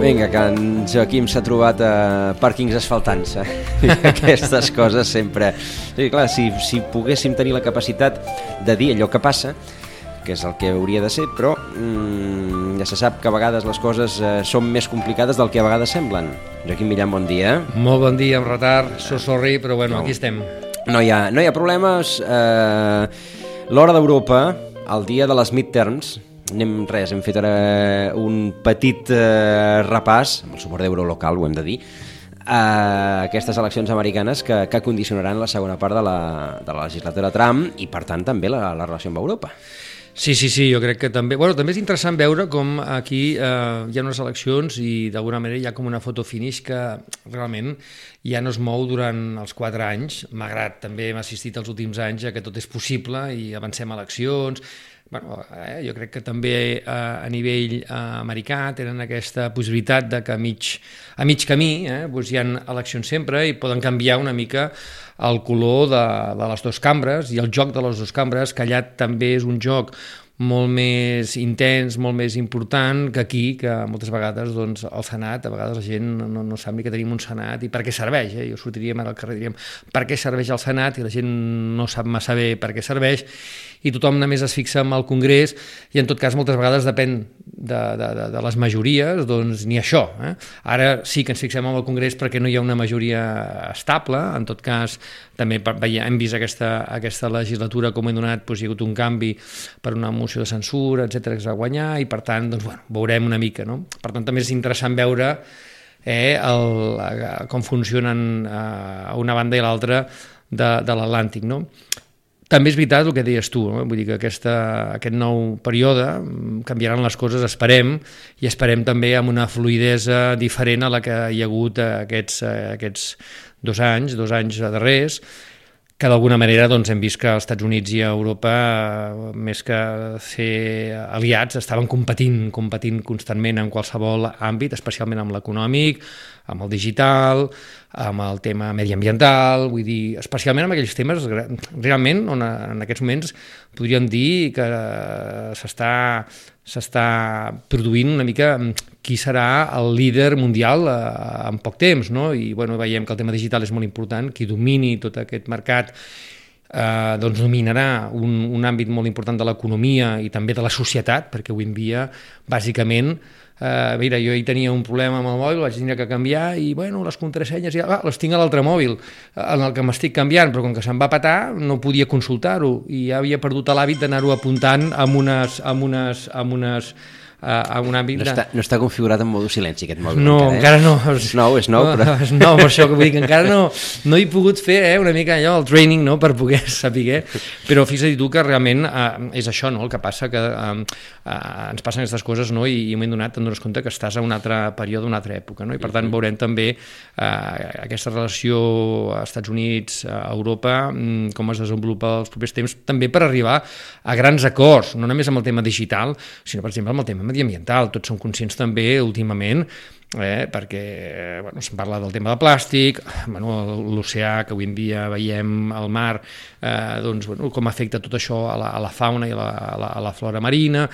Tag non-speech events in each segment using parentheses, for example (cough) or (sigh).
Vinga, que en Joaquim s'ha trobat a pàrquings asfaltant-se. (laughs) I aquestes coses sempre... Sí, clar, si, si poguéssim tenir la capacitat de dir allò que passa, que és el que hauria de ser, però mm, ja se sap que a vegades les coses eh, són més complicades del que a vegades semblen. Joaquim Millan, bon dia. Molt bon dia, amb retard, so sorry, però bueno, No. aquí estem. No hi ha, no hi ha problemes. Eh, L'hora d'Europa, el dia de les midterms, anem res, hem fet ara un petit eh, repàs, amb el suport d'Eurolocal, ho hem de dir, a aquestes eleccions americanes que, que condicionaran la segona part de la, de la legislatura Trump i, per tant, també la, la relació amb Europa. Sí, sí, sí, jo crec que també... Bueno, també és interessant veure com aquí eh, hi ha unes eleccions i d'alguna manera hi ha com una foto finish que realment ja no es mou durant els quatre anys, malgrat també hem assistit els últims anys a que tot és possible i avancem a eleccions, bueno, eh, jo crec que també eh, a nivell eh, americà tenen aquesta possibilitat de que a mig, a mig camí eh, doncs hi ha eleccions sempre i poden canviar una mica el color de, de les dues cambres i el joc de les dues cambres, que allà també és un joc molt més intens, molt més important que aquí, que moltes vegades doncs, el Senat, a vegades la gent no, no sap ni que tenim un Senat i per què serveix. Eh? Jo sortiríem ara al carrer i diríem per què serveix el Senat i la gent no sap massa bé per què serveix i tothom només es fixa en el Congrés i en tot cas moltes vegades depèn de, de, de, de les majories, doncs ni això. Eh? Ara sí que ens fixem en el Congrés perquè no hi ha una majoria estable, en tot cas també hem vist aquesta, aquesta legislatura com he donat, doncs, hi ha hagut un canvi per una moció de censura, etc que es va guanyar i per tant doncs, bueno, veurem una mica. No? Per tant també és interessant veure eh, el, eh, com funcionen eh, una banda i l'altra de, de l'Atlàntic. No? També és veritat el que deies tu, no? vull dir que aquesta, aquest nou període mm, canviaran les coses, esperem, i esperem també amb una fluidesa diferent a la que hi ha hagut eh, aquests, eh, aquests dos anys, dos anys darrers, que d'alguna manera doncs, hem vist que els Estats Units i Europa, eh, més que ser aliats, estaven competint, competint constantment en qualsevol àmbit, especialment amb l'econòmic, amb el digital, amb el tema mediambiental, vull dir, especialment amb aquells temes realment on en aquests moments podríem dir que eh, s'està s'està produint una mica mm, qui serà el líder mundial eh, en poc temps, no? I bueno, veiem que el tema digital és molt important, qui domini tot aquest mercat eh, doncs dominarà un, un àmbit molt important de l'economia i també de la societat, perquè avui en dia, bàsicament, eh, mira, jo hi tenia un problema amb el mòbil, vaig tenir que canviar i, bueno, les contrasenyes ja, ah, les tinc a l'altre mòbil en el que m'estic canviant, però com que se'm va petar no podia consultar-ho i ja havia perdut l'hàbit d'anar-ho apuntant amb unes, amb unes, amb unes eh, a un àmbit No de... està, no està configurat en modo silenci aquest mòbil. No, encara, eh? no. És nou, és nou, però... (laughs) És nou, per això que vull dir que encara no, no he pogut fer eh, una mica allò, el training, no?, per poder (laughs) saber, però fixa't tu que realment eh, és això, no?, el que passa, que eh, eh, ens passen aquestes coses, no?, i, i m'he donat, te'n dones compte que estàs a un altre període, una altra època, no?, i per tant veurem també eh, aquesta relació a Estats Units, a Europa, mm, com es desenvolupa els propers temps, també per arribar a grans acords, no només amb el tema digital, sinó, per exemple, amb el tema mediambiental. Tots som conscients també, últimament, eh, perquè eh, bueno, se'n parla del tema del plàstic, bueno, l'oceà que avui en dia veiem al mar, eh, doncs, bueno, com afecta tot això a la, a la fauna i a la, a la, a la flora marina,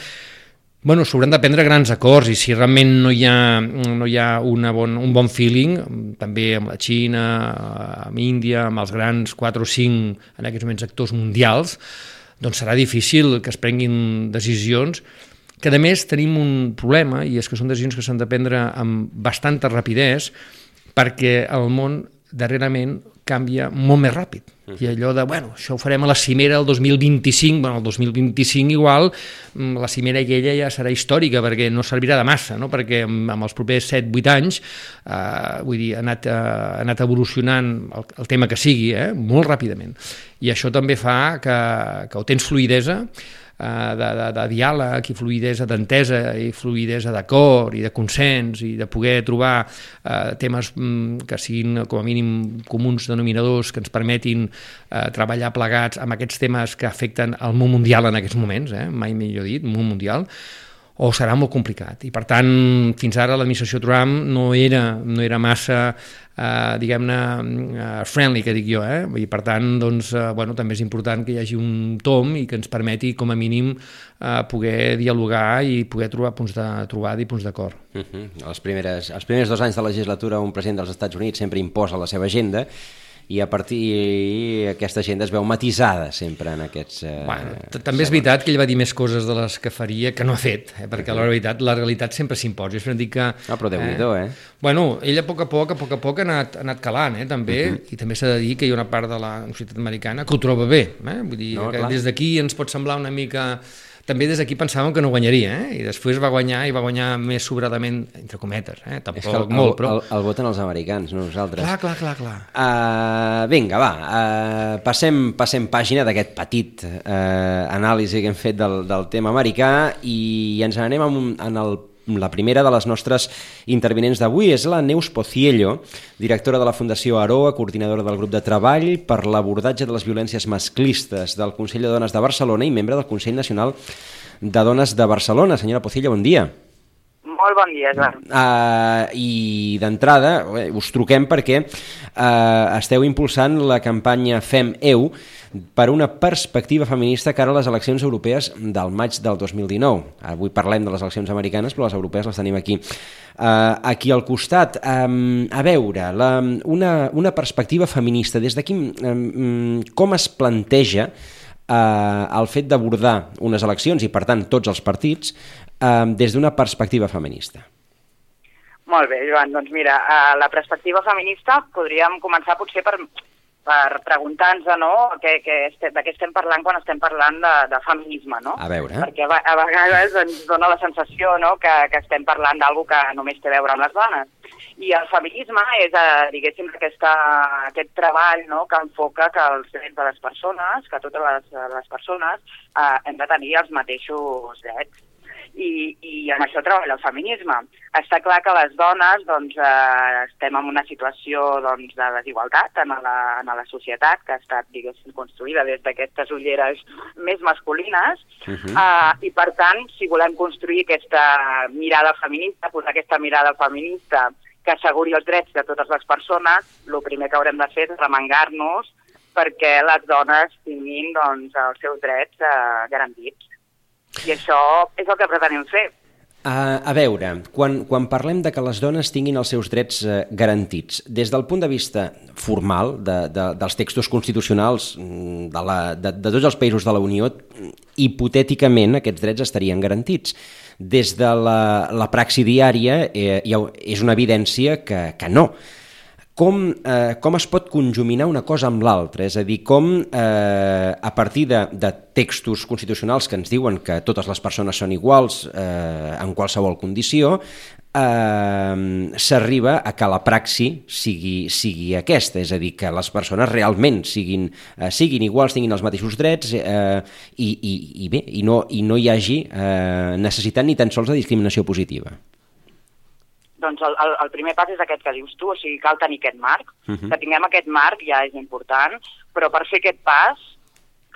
Bueno, s'hauran de prendre grans acords i si realment no hi ha, no hi ha una bon, un bon feeling, també amb la Xina, amb Índia, amb els grans 4 o 5, en aquests moments, actors mundials, doncs serà difícil que es prenguin decisions que a més tenim un problema i és que són decisions que s'han de prendre amb bastanta rapidesa perquè el món darrerament canvia molt més ràpid. I allò de, bueno, això ho farem a la cimera el 2025, bueno, el 2025 igual, mm, la cimera aquella ja serà històrica perquè no servirà de massa, no? perquè amb, els propers 7-8 anys, eh, vull dir, ha anat, eh, ha anat evolucionant el, el tema que sigui, eh, molt ràpidament. I això també fa que, que o tens fluidesa, de, de, de diàleg i fluidesa d'entesa i fluidesa d'acord i de consens i de poder trobar eh, temes mm, que siguin com a mínim comuns denominadors que ens permetin eh, treballar plegats amb aquests temes que afecten el món mundial en aquests moments, eh, mai millor dit, món mundial, o serà molt complicat. I per tant, fins ara l'administració Trump no era, no era massa, eh, diguem-ne, uh, friendly, que dic jo, eh? i per tant, doncs, eh, bueno, també és important que hi hagi un tom i que ens permeti, com a mínim, eh, poder dialogar i poder trobar punts de trobada i punts d'acord. Uh -huh. els, primeres, els primers dos anys de legislatura un president dels Estats Units sempre imposa la seva agenda i a partir aquesta agenda es veu matisada sempre en aquests... Eh, bueno, també és veritat que ell va dir més coses de les que faria que no ha fet, eh, perquè la realitat, la realitat sempre s'imposa. És dir que... Ah, però déu nhi eh? eh? Bueno, ell a poc a poc, a poc a poc ha anat, ha anat calant, eh, també, uh -huh. i també s'ha de dir que hi ha una part de la societat americana que ho troba bé, eh? Vull dir, no, que clar. des d'aquí ens pot semblar una mica també des d'aquí pensàvem que no guanyaria, eh? i després va guanyar i va guanyar més sobradament, entre cometes, eh? tampoc és que el, molt, però... El, el voten els americans, no nosaltres. Clar, clar, clar. clar. Uh, vinga, va, uh, passem, passem pàgina d'aquest petit uh, anàlisi que hem fet del, del tema americà i ens anem en, en el la primera de les nostres intervinents d'avui és la Neus Pociello, directora de la Fundació Aroa, coordinadora del grup de treball per l'abordatge de les violències masclistes del Consell de Dones de Barcelona i membre del Consell Nacional de Dones de Barcelona. Senyora Pociello, bon dia. Molt bon dia, Joan. Uh, I d'entrada, us truquem perquè uh, esteu impulsant la campanya Fem EU, per una perspectiva feminista cara a les eleccions europees del maig del 2019. Avui parlem de les eleccions americanes, però les europees les tenim aquí. Uh, aquí al costat, um, a veure, la, una, una perspectiva feminista, des d'aquí um, com es planteja uh, el fet d'abordar unes eleccions i, per tant, tots els partits, uh, des d'una perspectiva feminista? Molt bé, Joan. Doncs mira, uh, la perspectiva feminista podríem començar potser per per preguntar-nos no, que, que este, de què estem parlant quan estem parlant de, de feminisme, no? A veure. Perquè a, a vegades ens dona la sensació no, que, que estem parlant d'algú que només té a veure amb les dones. I el feminisme és, eh, diguéssim, aquesta, aquest treball no, que enfoca que els drets de les persones, que totes les, les persones eh, hem de tenir els mateixos drets i, i en això treballa el feminisme. Està clar que les dones doncs, eh, estem en una situació doncs, de desigualtat en la, en la societat que ha estat diguéssim, construïda des d'aquestes ulleres més masculines uh -huh. eh, i per tant si volem construir aquesta mirada feminista, posar aquesta mirada feminista que asseguri els drets de totes les persones, el primer que haurem de fer és remengar-nos perquè les dones tinguin doncs, els seus drets eh, garantits. I això és el que pretenem fer. A, a veure, quan, quan parlem de que les dones tinguin els seus drets eh, garantits, des del punt de vista formal de, de, dels textos constitucionals mm, de, la, de, de tots els països de la Unió, hipotèticament aquests drets estarien garantits. Des de la, la praxi diària eh, ha, és una evidència que, que no com, eh, com es pot conjuminar una cosa amb l'altra, és a dir, com eh, a partir de, de textos constitucionals que ens diuen que totes les persones són iguals eh, en qualsevol condició, eh, s'arriba a que la praxi sigui, sigui aquesta, és a dir, que les persones realment siguin, eh, siguin iguals, tinguin els mateixos drets eh, i, i, i bé, i no, i no hi hagi eh, necessitat ni tan sols de discriminació positiva. Doncs el, el, el primer pas és aquest que dius tu, o sigui, cal tenir aquest marc. Uh mhm. -huh. Que tinguem aquest marc ja és important, però per fer aquest pas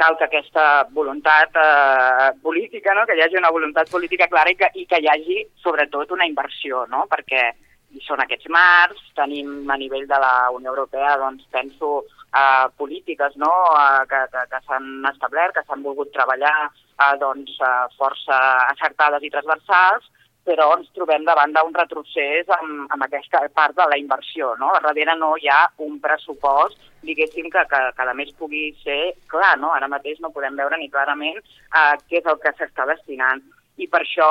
cal que aquesta voluntat eh, política, no? que hi hagi una voluntat política clara i que, i que hi hagi, sobretot, una inversió, no? perquè hi són aquests marcs, tenim a nivell de la Unió Europea, doncs penso, eh, polítiques no? eh, que, que, que s'han establert, que s'han volgut treballar eh, doncs, eh, força acertades i transversals, però ens trobem davant d'un retrocés amb, amb aquesta part de la inversió. No? A darrere no hi ha un pressupost, diguéssim, que, que, que a més pugui ser clar. No? Ara mateix no podem veure ni clarament eh, què és el que s'està destinant. I per això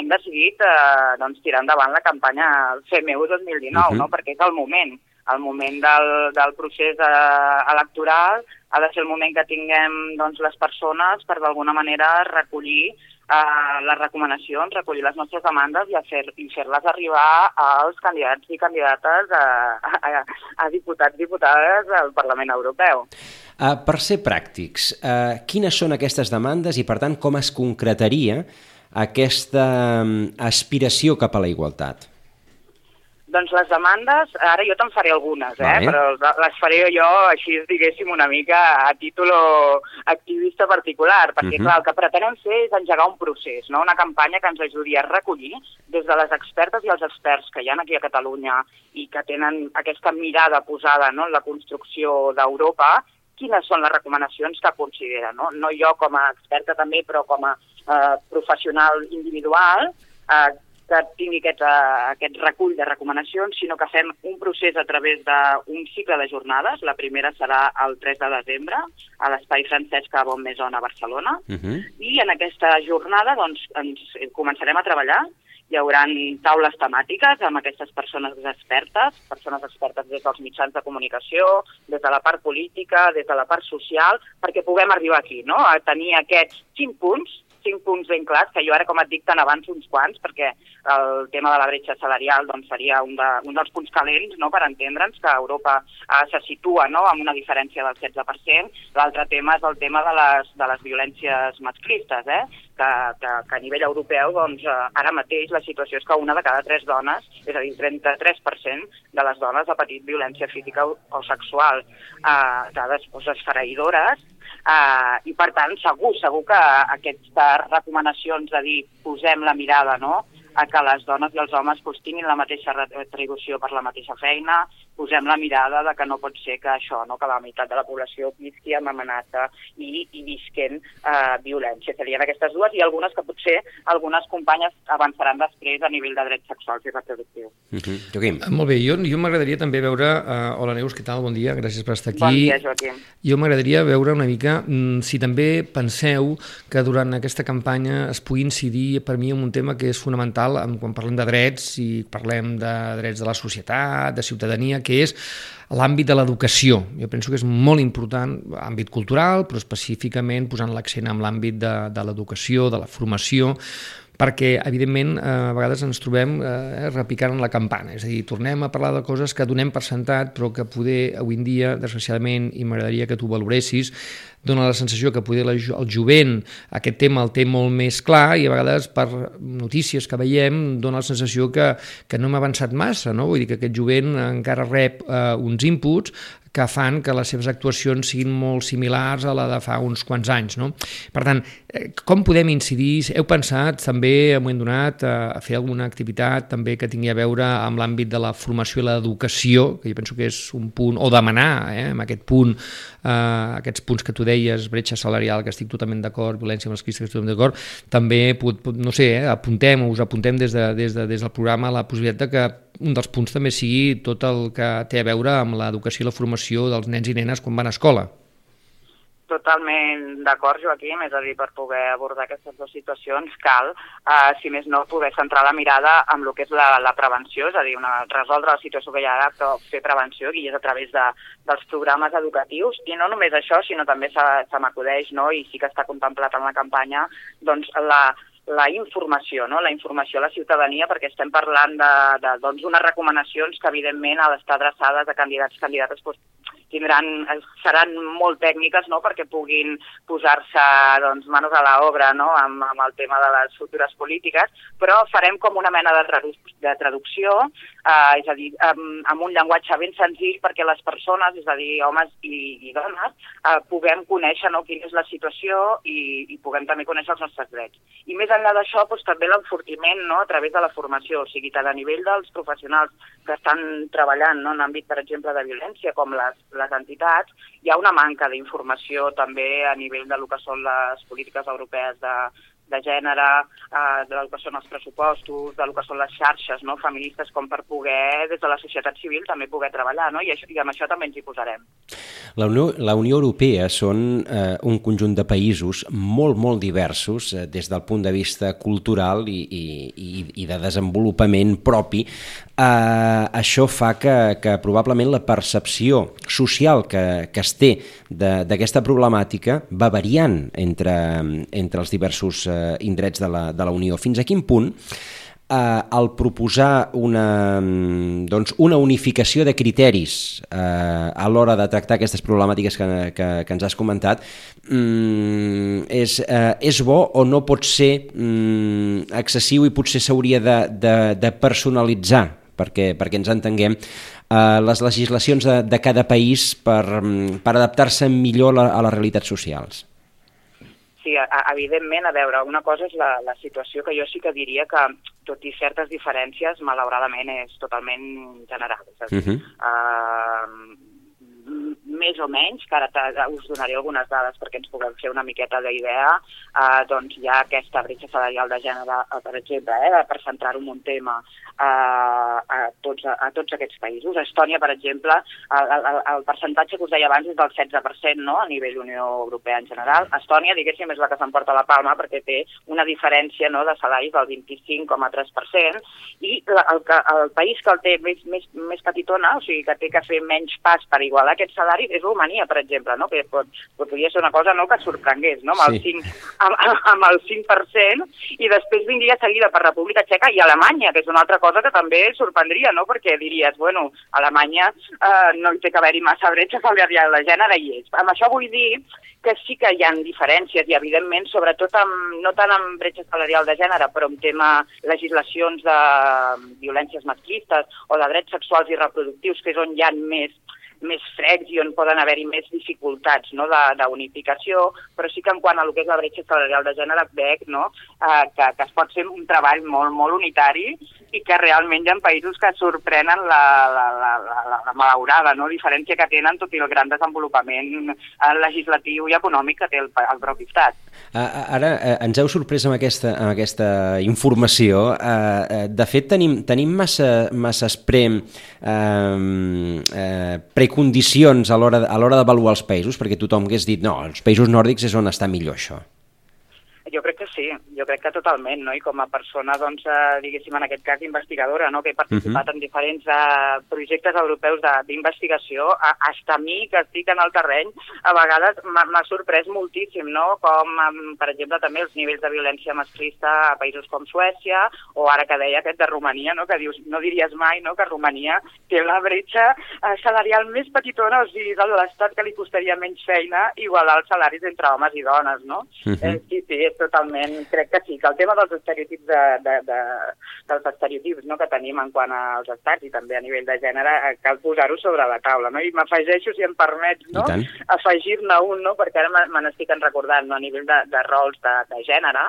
hem decidit eh, doncs, tirar endavant la campanya FEMEU 2019, uh -huh. no? perquè és el moment el moment del, del procés eh, electoral ha de ser el moment que tinguem doncs, les persones per d'alguna manera recollir eh, les recomanacions, recollir les nostres demandes i, fer, fer-les arribar als candidats i candidates a, a, a diputats i diputades del Parlament Europeu. Uh, per ser pràctics, uh, quines són aquestes demandes i, per tant, com es concretaria aquesta um, aspiració cap a la igualtat? Doncs les demandes, ara jo te'n faré algunes, eh? Vale. però les faré jo així, diguéssim, una mica a títol activista particular, perquè, uh mhm. -huh. clar, el que pretenem fer és engegar un procés, no? una campanya que ens ajudi a recollir des de les expertes i els experts que hi ha aquí a Catalunya i que tenen aquesta mirada posada no? en la construcció d'Europa, quines són les recomanacions que considera. No, no jo com a experta també, però com a eh, professional individual, eh, que tingui aquest, uh, aquest recull de recomanacions, sinó que fem un procés a través d'un cicle de jornades. La primera serà el 3 de desembre a l'Espai Francesc a Bonmaison a Barcelona. Uh mhm. -huh. I en aquesta jornada doncs, ens començarem a treballar hi haurà taules temàtiques amb aquestes persones expertes, persones expertes des dels mitjans de comunicació, des de la part política, des de la part social, perquè puguem arribar aquí, no? a tenir aquests cinc punts cinc punts ben clars, que jo ara, com et dic, te'n avanço uns quants, perquè el tema de la bretxa salarial doncs, seria un, de, un dels punts calents no?, per entendre'ns que Europa eh, se situa no?, amb una diferència del 16%. L'altre tema és el tema de les, de les violències masclistes, eh? que, que, que a nivell europeu doncs, eh, ara mateix la situació és que una de cada tres dones, és a dir, 33% de les dones ha patit violència física o, o sexual, eh, dades doncs, esfereïdores, Uh, I per tant, segur, segur que aquestes recomanacions de dir posem la mirada no? a que les dones i els homes pues, tinguin la mateixa retribució per la mateixa feina, posem la mirada de que no pot ser que això, no, que la meitat de la població visqui amb amenaça i, i visquen eh, violència. Serien aquestes dues i algunes que potser algunes companyes avançaran després a nivell de drets sexuals i reproductius. Uh -huh. Joaquim. Eh, molt bé, jo, jo m'agradaria també veure... Uh, hola Neus, què tal? Bon dia, gràcies per estar aquí. Bon dia, Joaquim. Jo m'agradaria veure una mica mm, si també penseu que durant aquesta campanya es pugui incidir per mi en un tema que és fonamental quan parlem de drets i parlem de drets de la societat, de ciutadania, que és l'àmbit de l'educació. Jo penso que és molt important, àmbit cultural, però específicament posant l'accent en l'àmbit de, de l'educació, de la formació, perquè, evidentment, eh, a vegades ens trobem eh, repicant en la campana, és a dir, tornem a parlar de coses que donem per sentat, però que poder avui en dia, desgraciadament, i m'agradaria que tu valoressis, dona la sensació que poder el jovent aquest tema el té molt més clar i a vegades per notícies que veiem dona la sensació que, que no hem avançat massa, no? vull dir que aquest jovent encara rep eh, uns inputs que fan que les seves actuacions siguin molt similars a la de fa uns quants anys. No? Per tant, eh, com podem incidir? Heu pensat també, en un moment donat, a fer alguna activitat també que tingui a veure amb l'àmbit de la formació i l'educació, que jo penso que és un punt, o demanar eh, amb aquest punt, eh, aquests punts que tu deies, bretxa salarial, que estic totalment d'acord, violència masclista, que estic totalment d'acord, també, no sé, eh, apuntem, us apuntem des, de, des, de, des del programa la possibilitat de que un dels punts també sigui tot el que té a veure amb l'educació i la formació dels nens i nenes quan van a escola. Totalment d'acord, Joaquim, és a dir, per poder abordar aquestes dues situacions cal, eh, si més no, poder centrar la mirada en el que és la, la prevenció, és a dir, una, resoldre la situació que hi ha però fer prevenció, i és a través de, dels programes educatius, i no només això, sinó també se, se m'acudeix, no? i sí que està contemplat en la campanya, doncs la, la informació, no? la informació a la ciutadania, perquè estem parlant de doncs, recomanacions que, evidentment, ha d'estar adreçades a candidats i candidates doncs, tindran, seran molt tècniques no? perquè puguin posar-se doncs, manos a l'obra no? amb, amb el tema de les futures polítiques, però farem com una mena de, tradu de traducció, eh, és a dir, amb, amb un llenguatge ben senzill perquè les persones, és a dir, homes i, i dones, eh, puguem conèixer no? quina és la situació i, i puguem també conèixer els nostres drets. I més enllà d'això, doncs, també l'enfortiment no? a través de la formació, o sigui, tant a nivell dels professionals que estan treballant no? en àmbit, per exemple, de violència, com les, les entitats. Hi ha una manca d'informació també a nivell de lo que són les polítiques europees de, de gènere, eh, del que són els pressupostos, del que són les xarxes no, feministes, com per poder, des de la societat civil, també poder treballar, no? I, això, i amb això també ens hi posarem. La Unió, la Unió Europea són eh, un conjunt de països molt, molt diversos eh, des del punt de vista cultural i, i, i de desenvolupament propi. Eh, això fa que, que probablement la percepció social que, que es té d'aquesta problemàtica va variant entre, entre els diversos eh, indrets de la, de la Unió. Fins a quin punt eh, al proposar una, doncs, una unificació de criteris eh, a l'hora de tractar aquestes problemàtiques que, que, que ens has comentat mm, és, eh, és bo o no pot ser mm, excessiu i potser s'hauria de, de, de personalitzar perquè, perquè ens entenguem, eh, les legislacions de, de cada país per, mm, per adaptar-se millor a, la, a les realitats socials sí, evidentment, a veure, una cosa és la, la situació que jo sí que diria que, tot i certes diferències, malauradament és totalment general. És a dir, uh -huh. uh, més o menys, que ara us donaré algunes dades perquè ens puguem fer una miqueta d'idea, eh, doncs hi ha aquesta bretxa salarial de gènere, eh, per exemple, eh, per centrar-ho en un tema, eh, a, tots, a, a tots aquests països. A Estònia, per exemple, el, el, el percentatge que us deia abans és del 16% no? a nivell Unió Europea en general. Estònia, diguéssim, és la que s'emporta la palma perquè té una diferència no, de salaris del 25,3% i el, el, el país que el té més, més, més petitona, o sigui, que té que fer menys pas per igualar aquest salari, és Romania, per exemple, no? que pot, podria ser una cosa no, que sorprengués, no? amb, sí. el 5, amb, amb el 5%, i després vindria seguida per República Txeca i Alemanya, que és una altra cosa que també sorprendria, no? perquè diries, bueno, Alemanya eh, no hi té que haver-hi massa bretxa salarial de gènere i és. Amb això vull dir que sí que hi ha diferències i, evidentment, sobretot amb, no tant amb bretxa salarial de gènere, però amb tema legislacions de violències masclistes o de drets sexuals i reproductius, que és on hi ha més més frecs i on poden haver-hi més dificultats no, d'unificació, però sí que en quant a el que és la bretxa salarial de gènere veig no, eh, que, que es pot fer un treball molt, molt unitari i que realment hi ha països que sorprenen la, la, la, la, la malaurada no, diferència que tenen tot i el gran desenvolupament eh, legislatiu i econòmic que té el, el propi estat. Ara eh, ens heu sorprès amb aquesta, amb aquesta informació. Eh, de fet, tenim, tenim massa, massa esprem eh, eh, precondicions a l'hora d'avaluar els països, perquè tothom hagués dit no, els països nòrdics és on està millor això. Jo crec que sí, jo crec que totalment, no? I com a persona, doncs, eh, diguéssim, en aquest cas investigadora, no? que he participat uh -huh. en diferents eh, projectes europeus d'investigació, hasta a mi, que estic en el terreny, a vegades m'ha sorprès moltíssim, no? Com, per exemple, també els nivells de violència masclista a països com Suècia, o ara que deia aquest de Romania, no? que dius, no diries mai no? que Romania té la bretxa eh, salarial més petitona, o sigui, de l'estat que li costaria menys feina igualar els salaris entre homes i dones, no? Uh -huh. eh, sí, sí, totalment, crec que sí, que el tema dels estereotips de, de, de, dels estereotips no, que tenim en quant als estats i també a nivell de gènere, eh, cal posar-ho sobre la taula, no? I m'afegeixo, si em permets, no? afegir-ne un, no? perquè ara me n'estic recordant, no? a nivell de, de rols de, de gènere,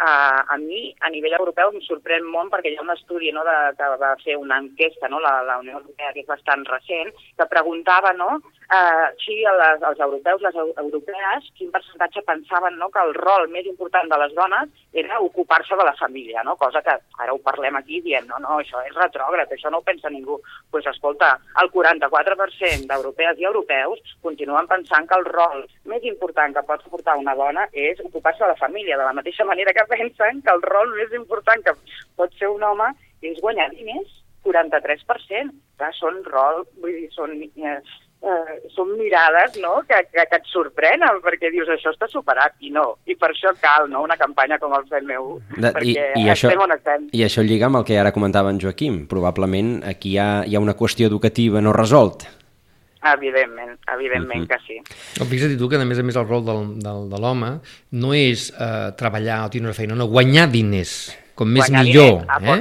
uh, a mi, a nivell europeu, em sorprèn molt perquè hi ha un estudi no, de, que va fer una enquesta, no? la, la Unió Europea, que és bastant recent, que preguntava no? uh, si les, els europeus, les europees, quin percentatge pensaven no? que el rol més important important de les dones era ocupar-se de la família, no? cosa que ara ho parlem aquí dient, no, no, això és retrògrad, això no ho pensa ningú. Doncs pues, escolta, el 44% d'europees i europeus continuen pensant que el rol més important que pot suportar una dona és ocupar-se de la família, de la mateixa manera que pensen que el rol més important que pot ser un home és guanyar diners, 43%. Clar, són rol, vull dir, són eh, eh, són mirades no? que, que, que et sorprenen perquè dius això està superat i no, i per això cal no? una campanya com el CNU de, perquè i, i això, estem on estem. I això lliga amb el que ara comentava en Joaquim, probablement aquí hi ha, hi ha una qüestió educativa no resolt. Evidentment, evidentment uh -huh. que sí. Fixa't tu que, a més a més, el rol del, del, de l'home no és eh, treballar o tenir una feina, no, guanyar diners com més Guanyar millor. eh?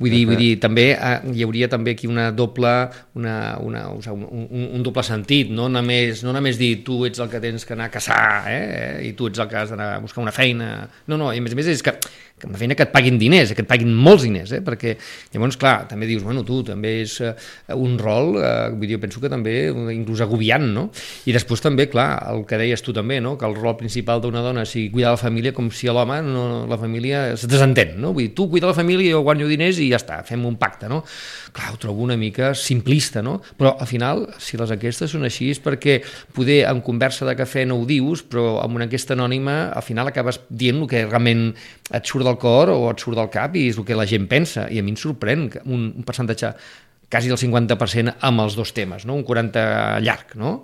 Vull dir, vull dir, també eh, hi hauria també aquí una doble, una, una, o sigui, un, un, un doble sentit, no només, no només dir tu ets el que tens que anar a caçar eh? i tu ets el que has d'anar a buscar una feina. No, no, i a més a més és que que una feina que et paguin diners, que et paguin molts diners, eh? perquè llavors, clar, també dius, bueno, tu també és uh, un rol, vull dir, jo penso que també inclús agobiant, no? I després també, clar, el que deies tu també, no? que el rol principal d'una dona sigui cuidar la família com si l'home, no, la família es desentén, no? Vull dir, tu cuida la família, jo guanyo diners i ja està, fem un pacte, no? Clar, ho trobo una mica simplista, no? Però al final, si les enquestes són així, és perquè poder en conversa de cafè no ho dius, però amb una enquesta anònima al final acabes dient el que realment et surt del cor o et surt del cap i és el que la gent pensa. I a mi em sorprèn un, un percentatge quasi del 50% amb els dos temes, no? un 40% llarg, no?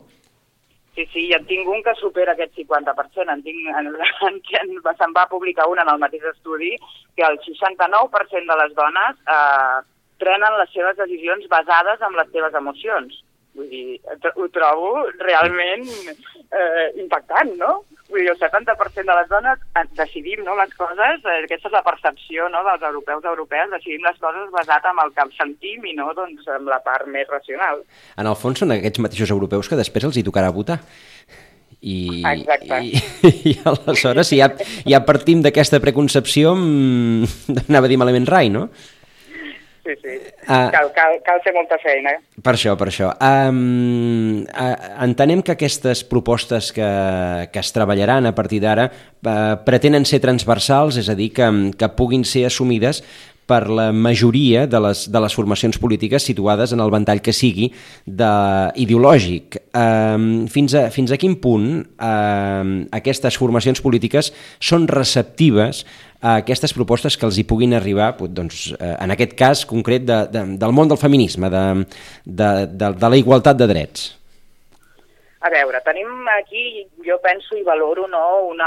Sí, sí, i en tinc un que supera aquest 50%. En tinc, en, (laughs) en, en, se'n va publicar un en el mateix estudi que el 69% de les dones eh, prenen les seves decisions basades en les seves emocions. Vull dir, ho trobo realment eh, impactant, no? Vull dir, el 70% de les dones decidim no, les coses, eh, aquesta és la percepció no, dels europeus europeus, decidim les coses basat en el que sentim i no doncs, en la part més racional. En el fons són aquests mateixos europeus que després els hi tocarà votar. I, Exacte. i, i aleshores, si ja, ja partim d'aquesta preconcepció, mmm, (laughs) anava a dir malament rai, no? Sí, sí. Uh, cal, cal, cal fer molta feina. Per això, per això. Um, uh, entenem que aquestes propostes que, que es treballaran a partir d'ara uh, pretenen ser transversals, és a dir, que, que puguin ser assumides per la majoria de les, de les formacions polítiques situades en el ventall que sigui de, ideològic. Um, fins, a, fins a quin punt um, aquestes formacions polítiques són receptives a aquestes propostes que els hi puguin arribar, doncs, eh, en aquest cas concret, de, de, del món del feminisme, de, de, de, de la igualtat de drets? A veure, tenim aquí, jo penso i valoro, no, una,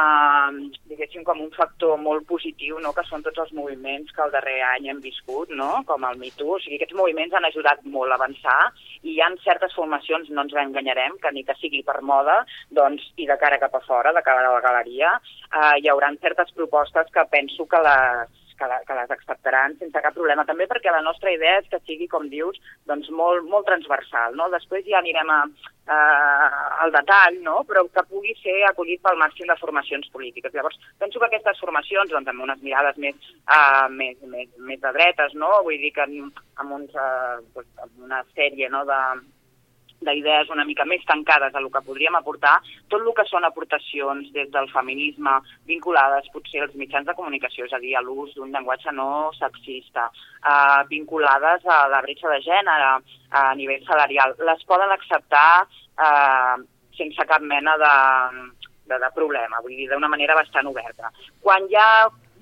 diguéssim, com un factor molt positiu, no?, que són tots els moviments que el darrer any hem viscut, no?, com el MeToo, o sigui, aquests moviments han ajudat molt a avançar i hi han certes formacions, no ens enganyarem, que ni que sigui per moda, doncs, i de cara cap a fora, de cara a la galeria, eh, hi haurà certes propostes que penso que les que, la, que les acceptaran sense cap problema. També perquè la nostra idea és que sigui, com dius, doncs molt, molt transversal. No? Després ja anirem a, a, al detall, no? però que pugui ser acollit pel màxim de formacions polítiques. Llavors, penso que aquestes formacions, doncs, amb unes mirades més, uh, més, més, més de dretes, no? vull dir que amb, uns, uh, doncs, amb una sèrie no, de, d'idees una mica més tancades a el que podríem aportar, tot el que són aportacions des del feminisme vinculades potser als mitjans de comunicació, és a dir, a l'ús d'un llenguatge no sexista, eh, vinculades a la bretxa de gènere a nivell salarial, les poden acceptar eh, sense cap mena de, de, de problema, vull dir, d'una manera bastant oberta. Quan hi ha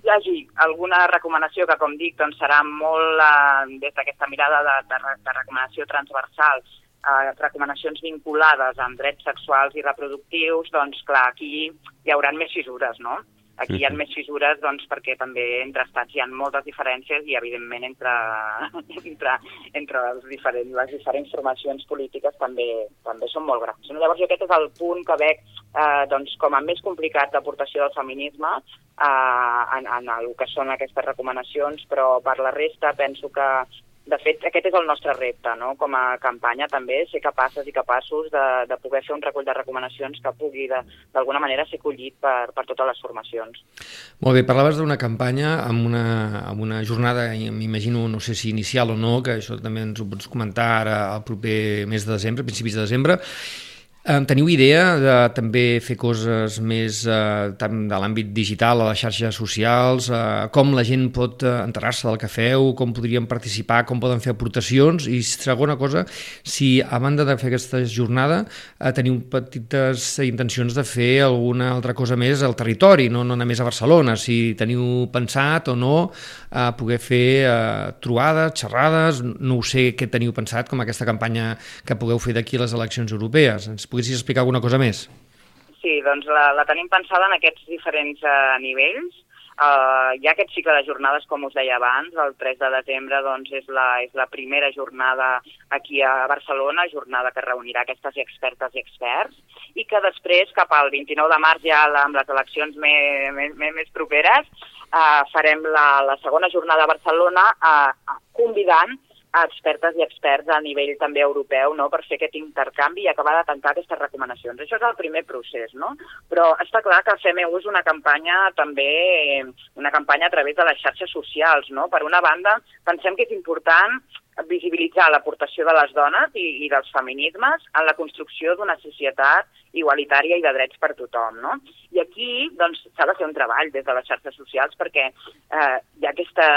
hi hagi alguna recomanació que, com dic, doncs serà molt eh, des d'aquesta mirada de, de, de recomanació transversal eh, recomanacions vinculades amb drets sexuals i reproductius, doncs clar, aquí hi haurà més fissures, no? Aquí hi ha més fissures doncs, perquè també entre estats hi ha moltes diferències i, evidentment, entre, (laughs) entre, entre els diferents, les diferents formacions polítiques també, també són molt grans. Llavors, jo aquest és el punt que veig eh, doncs, com a més complicat d'aportació del feminisme eh, en, en el que són aquestes recomanacions, però per la resta penso que de fet, aquest és el nostre repte, no? com a campanya també, ser capaces i capaços de, de poder fer un recull de recomanacions que pugui d'alguna manera ser collit per, per totes les formacions. Molt bé, parlaves d'una campanya amb una, amb una jornada, m'imagino, no sé si inicial o no, que això també ens ho pots comentar ara al proper mes de desembre, principis de desembre, Teniu idea de també fer coses més eh, tant de l'àmbit digital, a les xarxes socials, eh, com la gent pot eh, enterar-se del que feu, com podrien participar, com poden fer aportacions? I segona cosa, si a banda de fer aquesta jornada eh, teniu petites intencions de fer alguna altra cosa més al territori, no, no només a Barcelona, si teniu pensat o no eh, poder fer eh, trobades, xerrades, no ho sé què teniu pensat com aquesta campanya que pugueu fer d'aquí a les eleccions europees. Ens poguessis explicar alguna cosa més? Sí, doncs la, la tenim pensada en aquests diferents uh, nivells. Uh, hi ha aquest cicle de jornades, com us deia abans, el 3 de desembre doncs, és, la, és la primera jornada aquí a Barcelona, jornada que reunirà aquestes expertes i experts, i que després, cap al 29 de març, ja amb les eleccions més, més, més properes, uh, farem la, la segona jornada a Barcelona uh, convidant expertes i experts a nivell també europeu no? per fer aquest intercanvi i acabar de tancar aquestes recomanacions. Això és el primer procés, no? Però està clar que fem ús una campanya també, una campanya a través de les xarxes socials, no? Per una banda, pensem que és important visibilitzar l'aportació de les dones i, i dels feminismes en la construcció d'una societat igualitària i de drets per tothom. No? I aquí doncs, s'ha de fer un treball des de les xarxes socials perquè eh, hi ha aquesta,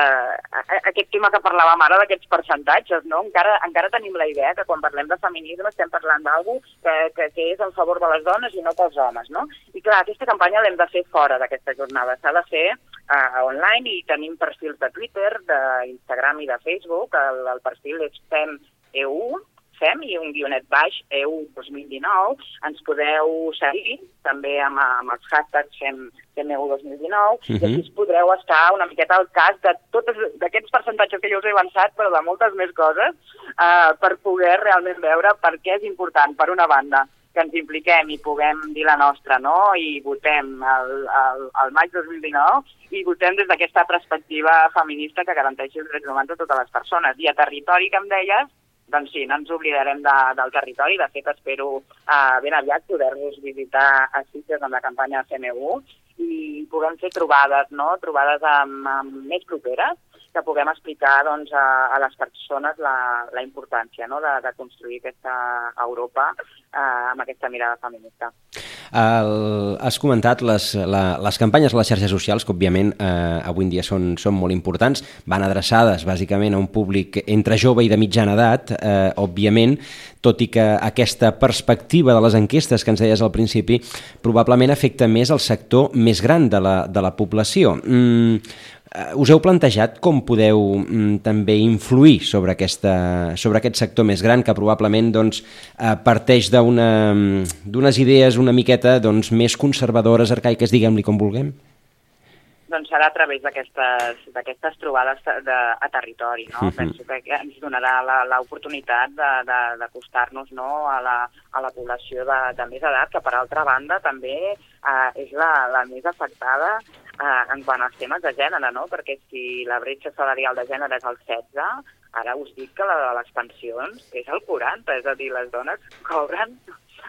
aquest tema que parlàvem ara d'aquests percentatges. No? Encara, encara tenim la idea que quan parlem de feminisme estem parlant d'algú que, que, que és en favor de les dones i no pels homes. No? I clar, aquesta campanya l'hem de fer fora d'aquesta jornada. S'ha de fer uh, online i tenim perfils de Twitter, d'Instagram i de Facebook. El, el perfil és FEMEU, FEM i un guionet baix, EU 2019. Ens podeu seguir també amb, amb els hashtags FEM, FEMEU 2019 uh -huh. i així podreu estar una miqueta al cas de tots d'aquests percentatges que jo us he avançat, però de moltes més coses, uh, per poder realment veure per què és important, per una banda, que ens impliquem i puguem dir la nostra, no? I votem el, el, el maig 2019 i votem des d'aquesta perspectiva feminista que garanteixi els drets humans de totes les persones. I a territori, que em deies, doncs sí, no ens oblidarem de, del territori. De fet, espero uh, ben aviat poder-vos visitar a Sitges amb la campanya CMU i puguem fer trobades, no? trobades amb, amb més properes, que puguem explicar doncs, a, a les persones la, la importància no? de, de construir aquesta Europa eh, amb aquesta mirada feminista. El, has comentat les, la, les campanyes a les xarxes socials, que òbviament eh, avui en dia són, són molt importants, van adreçades bàsicament a un públic entre jove i de mitjana edat, eh, òbviament, tot i que aquesta perspectiva de les enquestes que ens deies al principi probablement afecta més el sector més gran de la, de la població. Mm, Eh, us heu plantejat com podeu mm, també influir sobre, aquesta, sobre aquest sector més gran que probablement doncs, eh, parteix mm, d'unes idees una miqueta doncs, més conservadores, arcaiques, diguem-li com vulguem? doncs serà a través d'aquestes trobades de, a territori. No? Uh -huh. Penso que ens donarà l'oportunitat d'acostar-nos no? a, la, a la població de, de més edat, que per altra banda també eh, és la, la més afectada eh, en quant als temes de gènere, no? perquè si la bretxa salarial de gènere és el 16, ara us dic que la de les pensions és el 40, és a dir, les dones cobren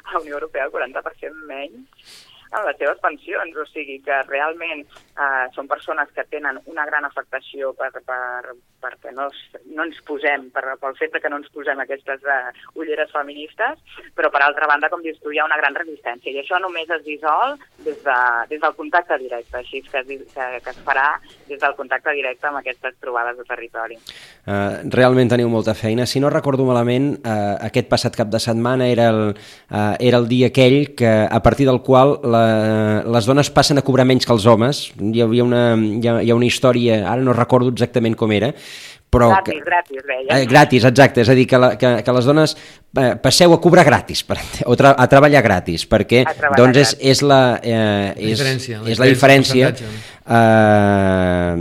a la Unió Europea el 40% menys en les seves pensions, o sigui que realment eh, són persones que tenen una gran afectació per, per, perquè no, no ens posem, per, pel fet que no ens posem aquestes uh, ulleres feministes, però per altra banda, com dius tu, hi ha una gran resistència i això només es dissol des, de, des del contacte directe, així que, que, que es farà des del contacte directe amb aquestes trobades de territori. Uh, realment teniu molta feina. Si no recordo malament, uh, aquest passat cap de setmana era el, uh, era el dia aquell que, a partir del qual la, les dones passen a cobrar menys que els homes. Hi havia una, hi ha, hi ha una història, ara no recordo exactament com era, però... Gratis, que, gratis, deia. Eh, gratis, exacte, és a dir, que, la, que, que les dones eh, passeu a cobrar gratis, per, o tra a treballar gratis, perquè treballar doncs és, és la, eh, és, la diferència, és la diferència eh,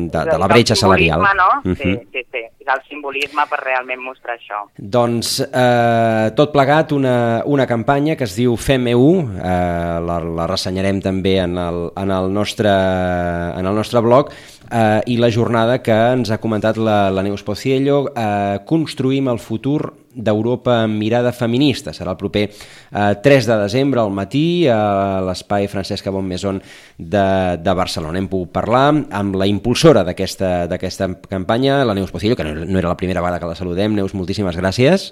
de, de la bretxa salarial. No? Uh -huh. Sí, sí, sí, és el simbolisme per realment mostrar això. Doncs eh, tot plegat una, una campanya que es diu FEMEU, eh, la, la ressenyarem també en el, en el, nostre, en el nostre blog, eh, i la jornada que ens ha comentat la, la Neus Pociello, eh, Construïm el futur d'Europa amb mirada feminista. Serà el proper eh, 3 de desembre al matí a l'espai Francesca Bonmeson de, de Barcelona. Hem pogut parlar amb la impulsora d'aquesta campanya, la Neus Pociello, que no, no era la primera vegada que la saludem. Neus, moltíssimes gràcies.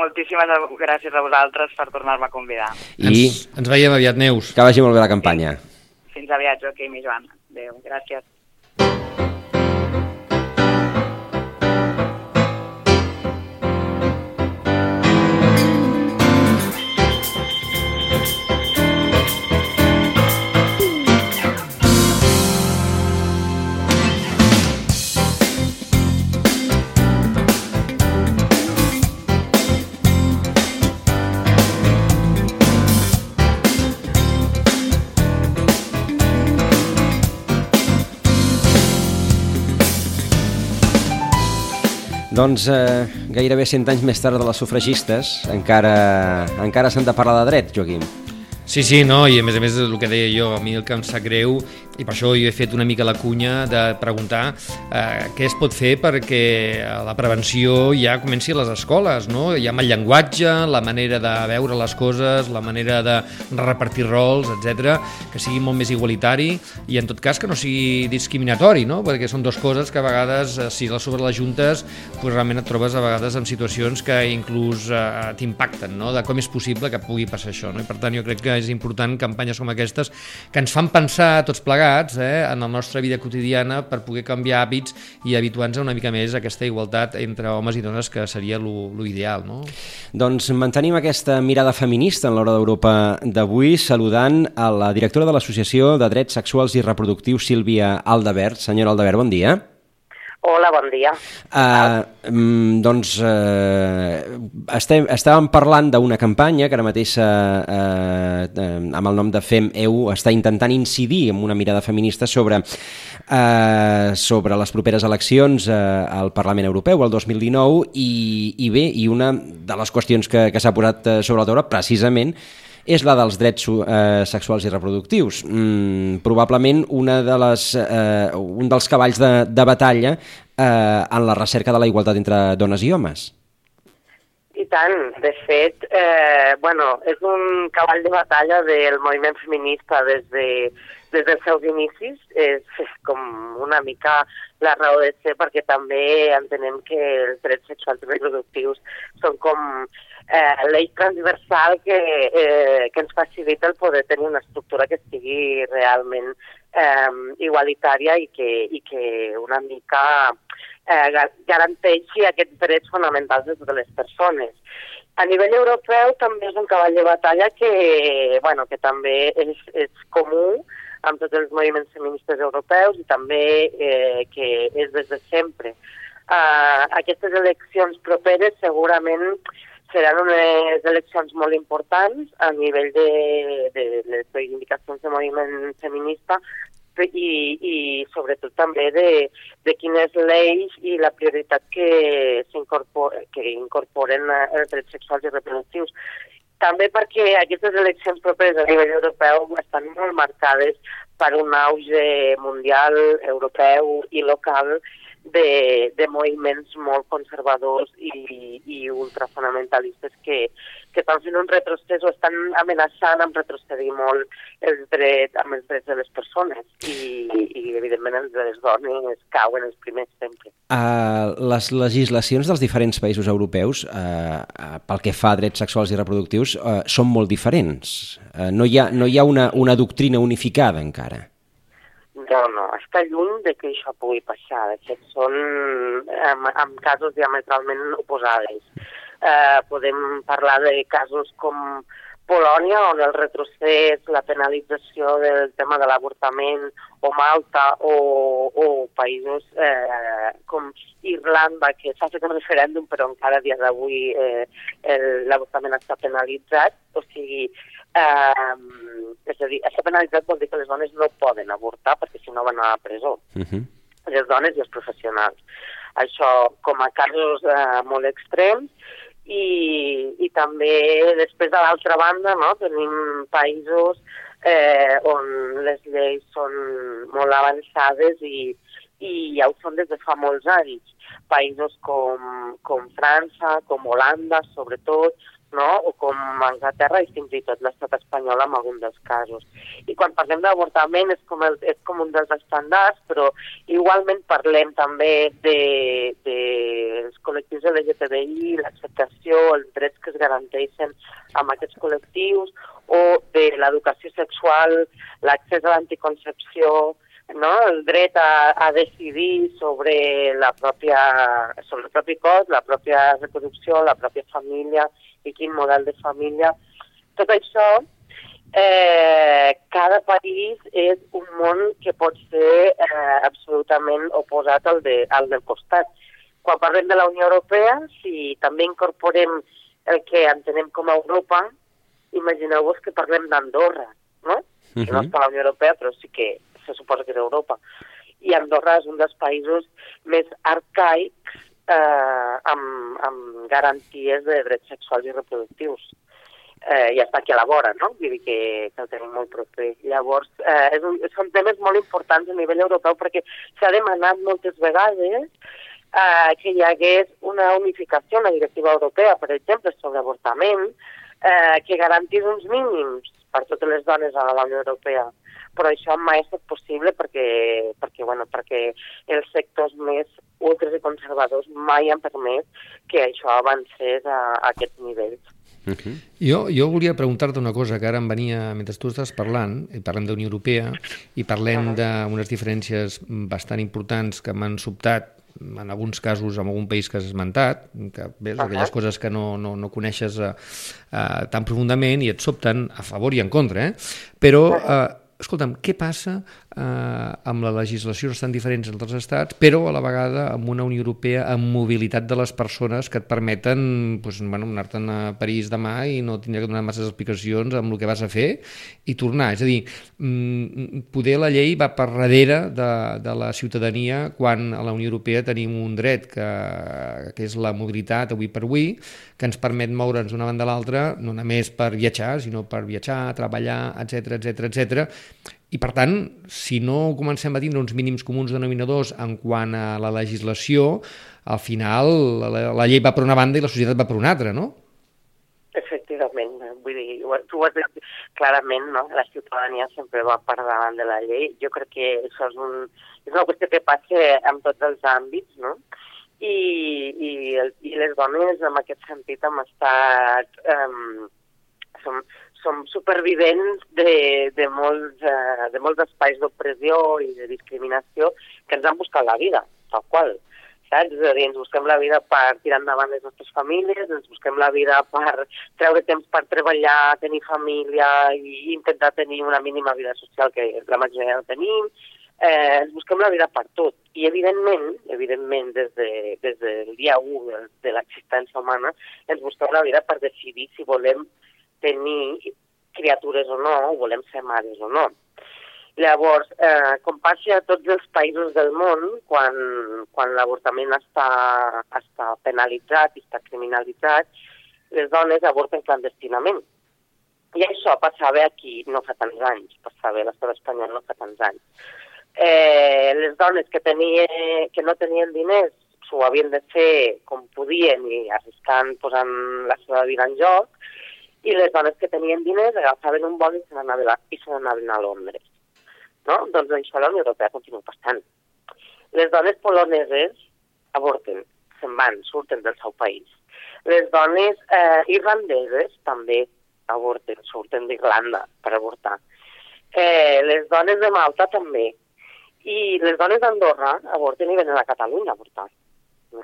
Moltíssimes gràcies a vosaltres per tornar-me a convidar. I ens, ens veiem aviat, Neus. Que vagi molt bé la campanya. Fins aviat, Joaquim i Joan. Adéu, gràcies. Thank you. Doncs eh, gairebé 100 anys més tard de les sufragistes encara, encara s'han de parlar de dret, Joaquim. Sí, sí, no, i a més a més el que deia jo, a mi el que em sap greu, i per això jo he fet una mica la cunya de preguntar eh, què es pot fer perquè la prevenció ja comenci a les escoles, no? Ja amb el llenguatge, la manera de veure les coses, la manera de repartir rols, etc, que sigui molt més igualitari i en tot cas que no sigui discriminatori, no? Perquè són dues coses que a vegades, eh, si les sobre les juntes, pues realment et trobes a vegades en situacions que inclús eh, t'impacten, no? De com és possible que pugui passar això, no? I per tant jo crec que és important campanyes com aquestes que ens fan pensar tots plegats eh, en la nostra vida quotidiana per poder canviar hàbits i habituar-nos una mica més a aquesta igualtat entre homes i dones que seria lo, lo ideal. No? Doncs mantenim aquesta mirada feminista en l'hora d'Europa d'avui saludant a la directora de l'Associació de Drets Sexuals i Reproductius, Sílvia Aldebert. Senyora Aldebert, bon dia. Hola, bon dia. Uh, doncs uh, estem, estàvem parlant d'una campanya que ara mateix uh, uh, amb el nom de Fem EU està intentant incidir en una mirada feminista sobre, uh, sobre les properes eleccions uh, al Parlament Europeu el 2019 i, i bé, i una de les qüestions que, que s'ha posat sobre la taula precisament és la dels drets eh, sexuals i reproductius. Mm, probablement una de les, eh, un dels cavalls de, de batalla eh, en la recerca de la igualtat entre dones i homes. I tant, de fet, eh, bueno, és un cavall de batalla del moviment feminista des, de, des dels seus inicis, és, és com una mica la raó de ser perquè també entenem que els drets sexuals i reproductius són com eh, l'eix transversal que, eh, que ens facilita el poder tenir una estructura que estigui realment eh, igualitària i que, i que una mica eh, garanteixi aquests drets fonamentals de totes les persones. A nivell europeu també és un cavall de batalla que, bueno, que també és, és comú amb tots els moviments feministes europeus i també eh, que és des de sempre. Uh, aquestes eleccions properes segurament seran unes eleccions molt importants a nivell de, de les reivindicacions de moviment feminista i, i sobretot també de, de quines lleis i la prioritat que, que incorporen els drets sexuals i reproductius. També perquè aquestes eleccions properes a nivell europeu estan molt marcades per un auge mundial, europeu i local de, de moviments molt conservadors i, i ultrafonamentalistes que, que estan fent un retrocés o estan amenaçant amb retrocedir molt els drets, amb els drets de les persones i, i evidentment els de les dones cauen els primers sempre. Uh, les legislacions dels diferents països europeus uh, uh, pel que fa a drets sexuals i reproductius uh, són molt diferents. Uh, no hi ha, no hi ha una, una doctrina unificada encara. No, no, està lluny de que això pugui passar. De fet, són en, en casos diametralment oposades. Eh, podem parlar de casos com Polònia, on el retrocés, la penalització del tema de l'avortament, o Malta, o, o països eh, com Irlanda, que s'ha fet un referèndum, però encara a dia d'avui eh, l'avortament està penalitzat. O sigui, Eh, és a dir, aquesta penalitat vol dir que les dones no poden avortar perquè si no van a la presó. Uh -huh. Les dones i els professionals. Això com a casos eh, molt extrems i, i també després de l'altra banda no, tenim països eh, on les lleis són molt avançades i, i ja ho són des de fa molts anys. Països com, com França, com Holanda, sobretot, no? o com Anglaterra i fins i tot l'estat espanyol en algun dels casos. I quan parlem d'avortament és, com el, és com un dels estàndards, però igualment parlem també de, de els col·lectius LGTBI, l'acceptació, els drets que es garanteixen amb aquests col·lectius, o de l'educació sexual, l'accés a l'anticoncepció, no? el dret a, a decidir sobre, la pròpia, sobre el propi cos, la pròpia reproducció, la pròpia família i quin model de família. Tot això, eh, cada país és un món que pot ser eh, absolutament oposat al, de, al del costat. Quan parlem de la Unió Europea, si també incorporem el que entenem com a Europa, imagineu-vos que parlem d'Andorra, no? Uh -huh. Que no està a la Unió Europea, però sí que se suposa que és Europa. I Andorra és un dels països més arcaics eh, amb, amb garanties de drets sexuals i reproductius. eh, ja està aquí a la vora, no? Vull dir que, que el tenim molt proper. Llavors, eh, és un, són temes molt importants a nivell europeu perquè s'ha demanat moltes vegades eh, que hi hagués una unificació en la directiva europea, per exemple, sobre avortament, eh, que garantís uns mínims per totes les dones a la Unió Europea però això mai ha estat possible perquè, perquè, bueno, perquè els sectors més ultres i conservadors mai han permès que això avancés a, a aquests nivells. Uh -huh. jo, jo volia preguntar-te una cosa que ara em venia, mentre tu estàs parlant, i parlem d'Unió Europea, i parlem uh -huh. d'unes diferències bastant importants que m'han sobtat en alguns casos en algun país que has esmentat, que ves, uh -huh. aquelles coses que no, no, no coneixes uh, uh, tan profundament i et sobten a favor i en contra, eh? però uh, escolta'm, què passa eh, amb la legislació estan diferents entre els estats, però a la vegada amb una Unió Europea amb mobilitat de les persones que et permeten doncs, bueno, anar-te'n a París demà i no tindre que donar masses explicacions amb el que vas a fer i tornar. És a dir, mm, poder la llei va per darrere de, de la ciutadania quan a la Unió Europea tenim un dret que, que és la mobilitat avui per avui, que ens permet moure'ns d'una banda a l'altra, no només per viatjar, sinó per viatjar, treballar, etc etc etc. I, per tant, si no comencem a tindre uns mínims comuns denominadors en quant a la legislació, al final la, la llei va per una banda i la societat va per una altra, no? Efectivament, vull dir, tu ho has dit clarament, no? La ciutadania sempre va per davant de la llei. Jo crec que això és, un, és una qüestió que passa en tots els àmbits, no? i, i, el, i les dones en aquest sentit hem estat um, som, som supervivents de, de, molts, uh, de molts espais d'opressió i de discriminació que ens han buscat la vida, tal qual. Saps? És a dir, ens busquem la vida per tirar endavant les nostres famílies, ens busquem la vida per treure temps per treballar, tenir família i intentar tenir una mínima vida social que la majoria no tenim, eh, ens busquem la vida per tot. I evidentment, evidentment des, de, des del dia 1 de, de l'existència humana, ens busquem la vida per decidir si volem tenir criatures o no, o volem ser mares o no. Llavors, eh, com passa a tots els països del món, quan, quan l'avortament està, està penalitzat i està criminalitzat, les dones avorten clandestinament. I això passava aquí no fa tants anys, passava a l'estat espanyol no fa tants anys eh, les dones que, tenia, que no tenien diners s'ho havien de fer com podien i arriscant, posant la seva vida en joc, i les dones que tenien diners agafaven un vol i se n'anaven a, i se a Londres. No? Doncs això a la Unió Europea continua passant. Les dones poloneses avorten, se'n van, surten del seu país. Les dones eh, irlandeses també avorten, surten d'Irlanda per avortar. Eh, les dones de Malta també, i les dones d'Andorra avorten i venen a Catalunya a avortar.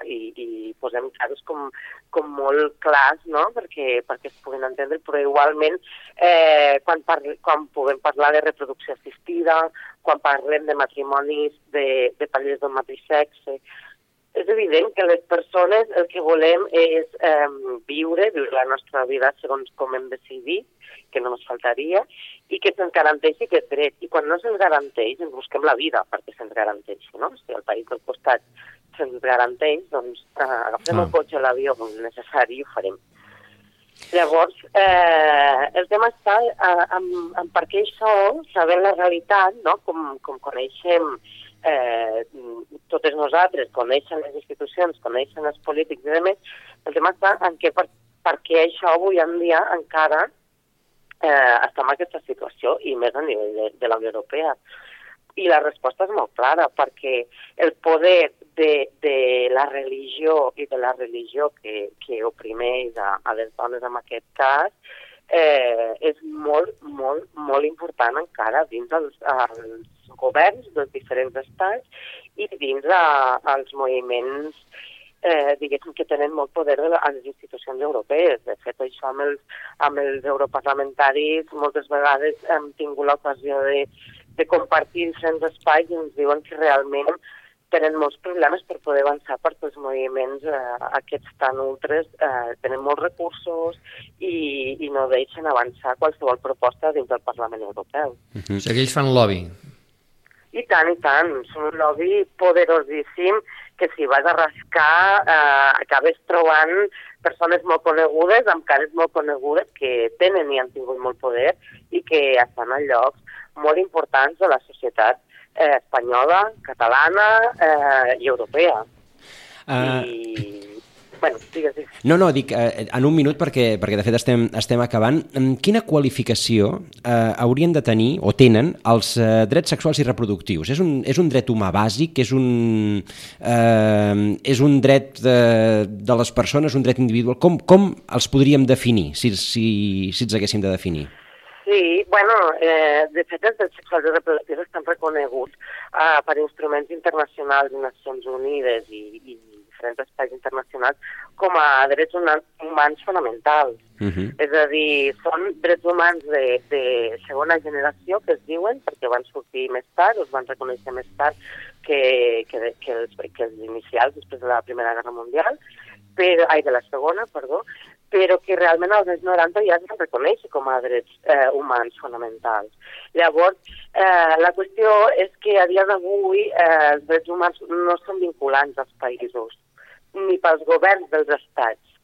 I, i posem casos com, com molt clars, no?, perquè, perquè es puguen entendre, però igualment eh, quan, parli, quan puguem parlar de reproducció assistida, quan parlem de matrimonis de, de parelles d'un mateix sexe, és evident que les persones el que volem és eh, viure, viure la nostra vida segons com hem decidit, que no ens faltaria, i que se'ns garanteixi aquest dret. I quan no se'ns garanteix, ens busquem la vida perquè se'ns garanteixi, no? Si el país del costat se'ns garanteix, doncs eh, agafem ah. el cotxe o l'avió com necessari i ho farem. Llavors, eh, el tema està eh, en, en per què això, sabent la realitat, no? com, com coneixem eh, totes nosaltres, coneixen les institucions, coneixen els polítics i demés, el tema està en què per, per què això avui en dia encara eh, estem en aquesta situació i més a nivell de, de la Unió Europea. I la resposta és molt clara, perquè el poder de, de la religió i de la religió que, que oprimeix a, a les dones en aquest cas eh, és molt, molt, molt important encara dins els, els governs dels diferents estats i dins a, als moviments eh, diguéssim que tenen molt poder de a les institucions europees. De fet, això amb els, amb els europarlamentaris moltes vegades hem tingut l'ocasió de, de compartir diferents espais i ens diuen que realment tenen molts problemes per poder avançar per els moviments eh, aquests tan ultres, eh, tenen molts recursos i, i no deixen avançar qualsevol proposta dins del Parlament Europeu. Uh -huh. O sigui, ells fan lobby. I tant, i tant, són un lobby poderosíssim que si vas a rascar eh, acabes trobant persones molt conegudes, amb cares molt conegudes, que tenen i han tingut molt poder i que estan a llocs molt importants de la societat eh, espanyola, catalana eh, i europea. Uh, I, bueno, digues, digues. No, no, dic eh, en un minut perquè, perquè de fet estem, estem acabant. Mm, Quina qualificació eh, haurien de tenir o tenen els eh, drets sexuals i reproductius? És un, és un dret humà bàsic? És un, eh, és un dret de, de les persones, un dret individual? Com, com els podríem definir, si, si, si els haguéssim de definir? Sí, bueno, eh, de fet els drets sexuals i reproductius estan reconeguts eh, per instruments internacionals de Nacions Unides i, i diferents espais internacionals com a drets huma- humans fonamentals. Uh -huh. És a dir, són drets humans de, de segona generació, que es diuen, perquè van sortir més tard, es van reconèixer més tard que, que, que, els, que els inicials després de la Primera Guerra Mundial, però, ai, de la Segona, perdó, però que realment als anys 90 ja es van reconèixer com a drets eh, humans fonamentals. Llavors, eh, la qüestió és que a dia d'avui eh, els drets humans no són vinculants als països, ni pels governs dels estats.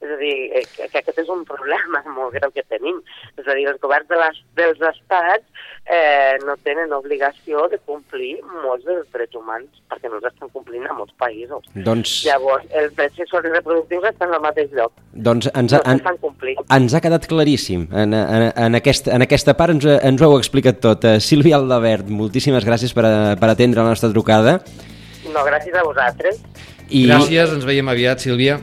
És a dir, eh, que, que aquest és un problema (laughs) molt greu que tenim. És a dir, els governs de les, dels estats eh, no tenen obligació de complir molts dels drets humans, perquè no els estan complint a molts països. Doncs, Llavors, els drets sexuals i reproductius estan al mateix lloc. doncs ens, No ha- en, s'estan complint. ens ha quedat claríssim. En, en, en, aquest, en aquesta part ens, ens ho heu explicat tot. Uh, Sílvia Aldabert, moltíssimes gràcies per, a, per atendre la nostra trucada. No, gràcies a vosaltres. I Gràcies, ens veiem aviat, Sílvia.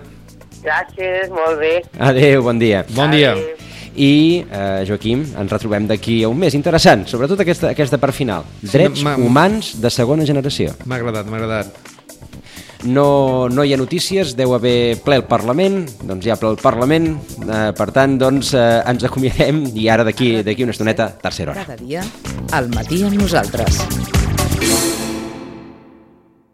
Gràcies, molt bé. Adéu, bon dia. Bon dia. Adéu. I, eh, Joaquim, ens retrobem d'aquí a un mes. Interessant, sobretot aquesta, aquesta part final. Drets m'ha- humans de segona generació. M'ha agradat, m'ha agradat. No, no hi ha notícies, deu haver ple el Parlament, doncs hi ha ple el Parlament, eh, per tant, doncs eh, ens acomiadem i ara d'aquí d'aquí una estoneta, tercera hora. Cada dia, al matí amb nosaltres.